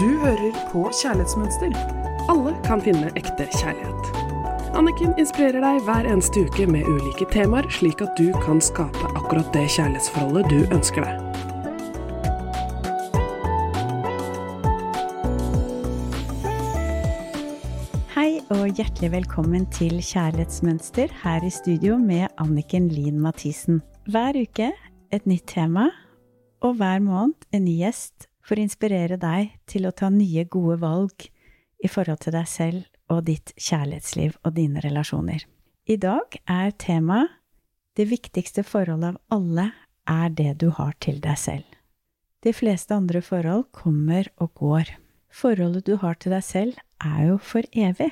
Du hører på Kjærlighetsmønster. Alle kan finne ekte kjærlighet. Anniken inspirerer deg hver eneste uke med ulike temaer, slik at du kan skape akkurat det kjærlighetsforholdet du ønsker deg. Hei og hjertelig velkommen til Kjærlighetsmønster her i studio med Anniken Lien Mathisen. Hver uke et nytt tema, og hver måned en ny gjest for å inspirere deg til å ta nye, gode valg i forhold til deg selv og ditt kjærlighetsliv og dine relasjoner. I dag er temaet Det viktigste forholdet av alle er det du har til deg selv. De fleste andre forhold kommer og går. Forholdet du har til deg selv, er jo for evig.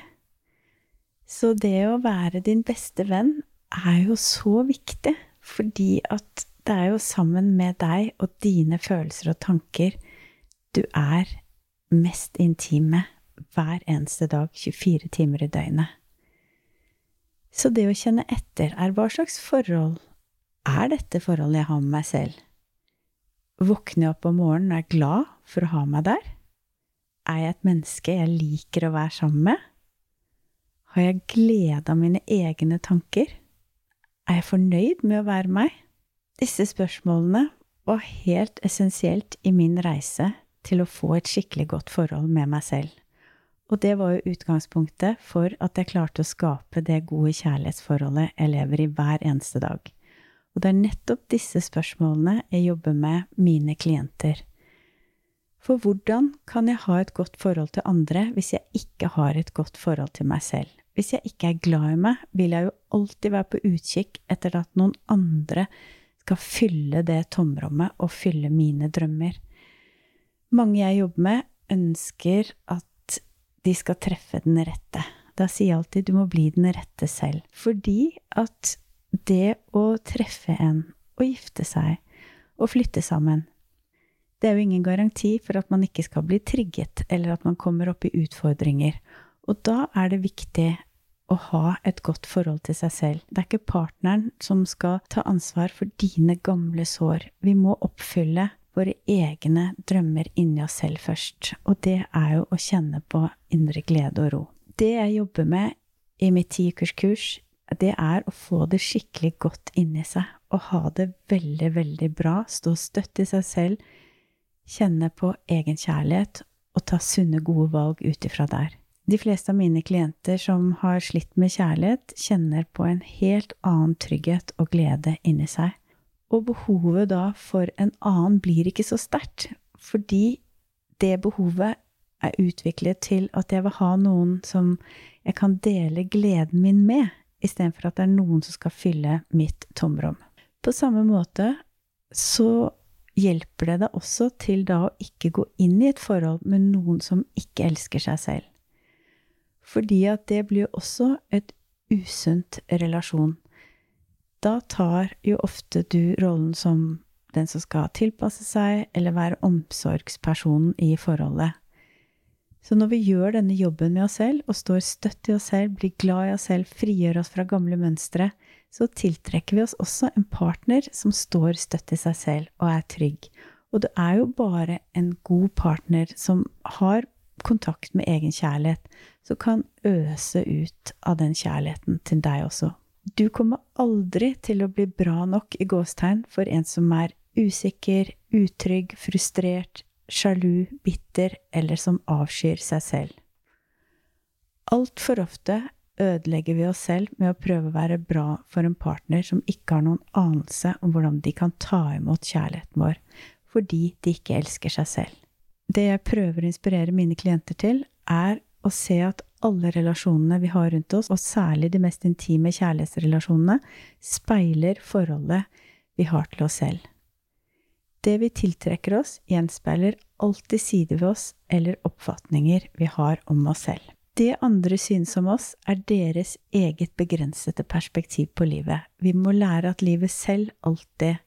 Så det å være din beste venn er jo så viktig, fordi at det er jo sammen med deg og dine følelser og tanker du er mest intime hver eneste dag, 24 timer i døgnet. Så det å kjenne etter er hva slags forhold er dette forholdet jeg har med meg selv? Våkner jeg opp om morgenen og er glad for å ha meg der? Er jeg et menneske jeg liker å være sammen med? Har jeg glede av mine egne tanker? Er jeg fornøyd med å være meg? Disse spørsmålene var helt essensielt i min reise til å få et skikkelig godt forhold med meg selv. Og det var jo utgangspunktet for at jeg klarte å skape det gode kjærlighetsforholdet jeg lever i hver eneste dag. Og det er nettopp disse spørsmålene jeg jobber med mine klienter. For hvordan kan jeg ha et godt forhold til andre hvis jeg ikke har et godt forhold til meg selv? Hvis jeg ikke er glad i meg, vil jeg jo alltid være på utkikk etter at noen andre skal fylle det tomrommet og fylle mine drømmer. Mange jeg jobber med, ønsker at de skal treffe den rette. Da sier jeg alltid du må bli den rette selv. Fordi at det å treffe en å gifte seg og flytte sammen, det er jo ingen garanti for at man ikke skal bli trigget, eller at man kommer opp i utfordringer. Og da er det viktig å ha et godt forhold til seg selv. Det er ikke partneren som skal ta ansvar for dine gamle sår. Vi må oppfylle våre egne drømmer inni oss selv først. Og det er jo å kjenne på indre glede og ro. Det jeg jobber med i mitt tiukerskurs, det er å få det skikkelig godt inni seg. Og ha det veldig, veldig bra. Stå støtt i seg selv. Kjenne på egenkjærlighet og ta sunne, gode valg ut ifra der. De fleste av mine klienter som har slitt med kjærlighet, kjenner på en helt annen trygghet og glede inni seg. Og behovet da for en annen blir ikke så sterkt, fordi det behovet er utviklet til at jeg vil ha noen som jeg kan dele gleden min med, istedenfor at det er noen som skal fylle mitt tomrom. På samme måte så hjelper det deg også til da å ikke gå inn i et forhold med noen som ikke elsker seg selv. Fordi at det blir også et usunt relasjon da tar jo ofte du rollen som den som skal tilpasse seg, eller være omsorgspersonen i forholdet. Så når vi gjør denne jobben med oss selv, og står støtt i oss selv, blir glad i oss selv, frigjør oss fra gamle mønstre, så tiltrekker vi oss også en partner som står støtt i seg selv og er trygg. Og det er jo bare en god partner som har kontakt med egen kjærlighet, som kan øse ut av den kjærligheten til deg også. Du kommer aldri til å bli bra nok i gåstegn for en som er usikker, utrygg, frustrert, sjalu, bitter eller som avskyr seg selv. Altfor ofte ødelegger vi oss selv med å prøve å være bra for en partner som ikke har noen anelse om hvordan de kan ta imot kjærligheten vår, fordi de ikke elsker seg selv. Det jeg prøver å inspirere mine klienter til, er å se at alle relasjonene vi har rundt oss, og særlig de mest intime kjærlighetsrelasjonene, speiler forholdet vi har til oss selv. Det vi tiltrekker oss, gjenspeiler alltid sider ved oss eller oppfatninger vi har om oss selv. Det andre synes om oss, er deres eget begrensede perspektiv på livet. Vi må lære at livet selv alltid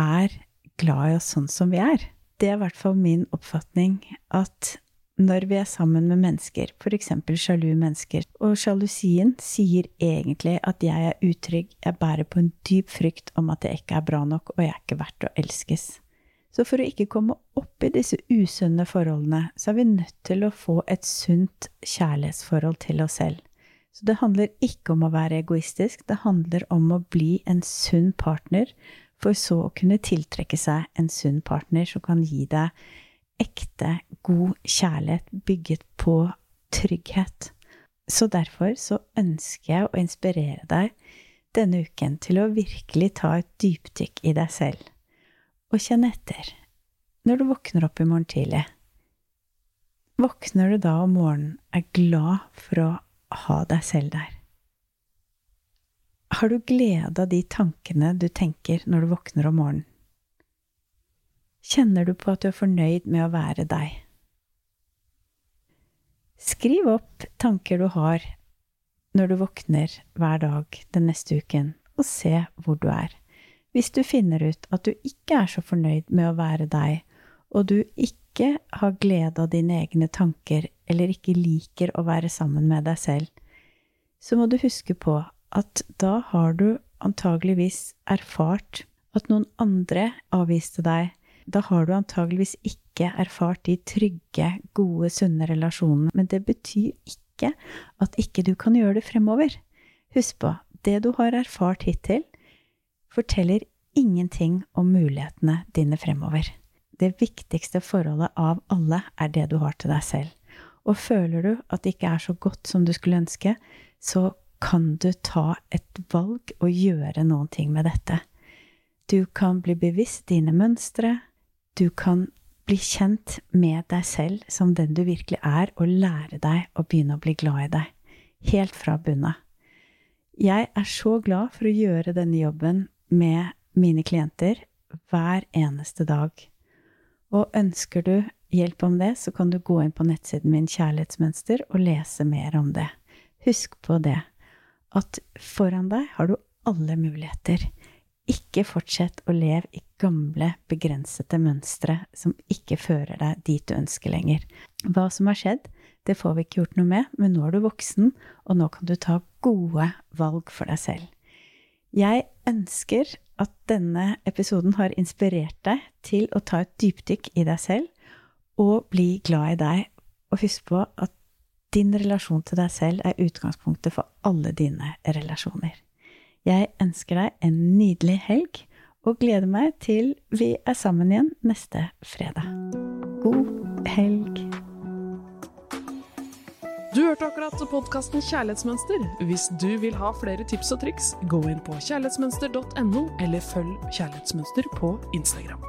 er glad i oss sånn som vi er. Det er i hvert fall min oppfatning at når vi er sammen med mennesker, f.eks. sjalu mennesker, og sjalusien sier egentlig at jeg er utrygg, jeg bærer på en dyp frykt om at jeg ikke er bra nok, og jeg er ikke verdt å elskes, Så for å ikke komme opp i disse usunne forholdene, så er vi nødt til å få et sunt kjærlighetsforhold til oss selv. Så det handler ikke om å være egoistisk, det handler om å bli en sunn partner, for så å kunne tiltrekke seg en sunn partner som kan gi deg ekte, god kjærlighet bygget på trygghet. Så derfor så ønsker jeg å inspirere deg denne uken til å virkelig ta et dypdykk i deg selv og kjenne etter når du våkner opp i morgen tidlig. Våkner du da om morgenen er glad for å ha deg selv der? Har du glede av de tankene du tenker når du våkner om morgenen? Kjenner du på at du er fornøyd med å være deg? Skriv opp tanker du har når du våkner hver dag den neste uken, og se hvor du er. Hvis du finner ut at du ikke er så fornøyd med å være deg, og du ikke har glede av dine egne tanker eller ikke liker å være sammen med deg selv, så må du huske på at da har du antageligvis erfart at noen andre avviste deg. Da har du antageligvis ikke erfart de trygge, gode, sunne relasjonene. Men det betyr ikke at ikke du kan gjøre det fremover. Husk på, det du har erfart hittil, forteller ingenting om mulighetene dine fremover. Det viktigste forholdet av alle er det du har til deg selv. Og føler du at det ikke er så godt som du skulle ønske, så kan du ta et valg og gjøre noen ting med dette. Du kan bli bevisst dine mønstre. Du kan bli kjent med deg selv som den du virkelig er, og lære deg å begynne å bli glad i deg. Helt fra bunnen. Jeg er så glad for å gjøre denne jobben med mine klienter hver eneste dag. Og ønsker du hjelp om det, så kan du gå inn på nettsiden min Kjærlighetsmønster og lese mer om det. Husk på det, at foran deg har du alle muligheter. Ikke fortsett å leve i gamle, begrensede mønstre som ikke fører deg dit du ønsker lenger. Hva som har skjedd, det får vi ikke gjort noe med, men nå er du voksen, og nå kan du ta gode valg for deg selv. Jeg ønsker at denne episoden har inspirert deg til å ta et dypdykk i deg selv og bli glad i deg, og husk på at din relasjon til deg selv er utgangspunktet for alle dine relasjoner. Jeg ønsker deg en nydelig helg og gleder meg til vi er sammen igjen neste fredag. God helg! Du hørte akkurat podkasten Kjærlighetsmønster. Hvis du vil ha flere tips og triks, gå inn på kjærlighetsmønster.no, eller følg Kjærlighetsmønster på Instagram.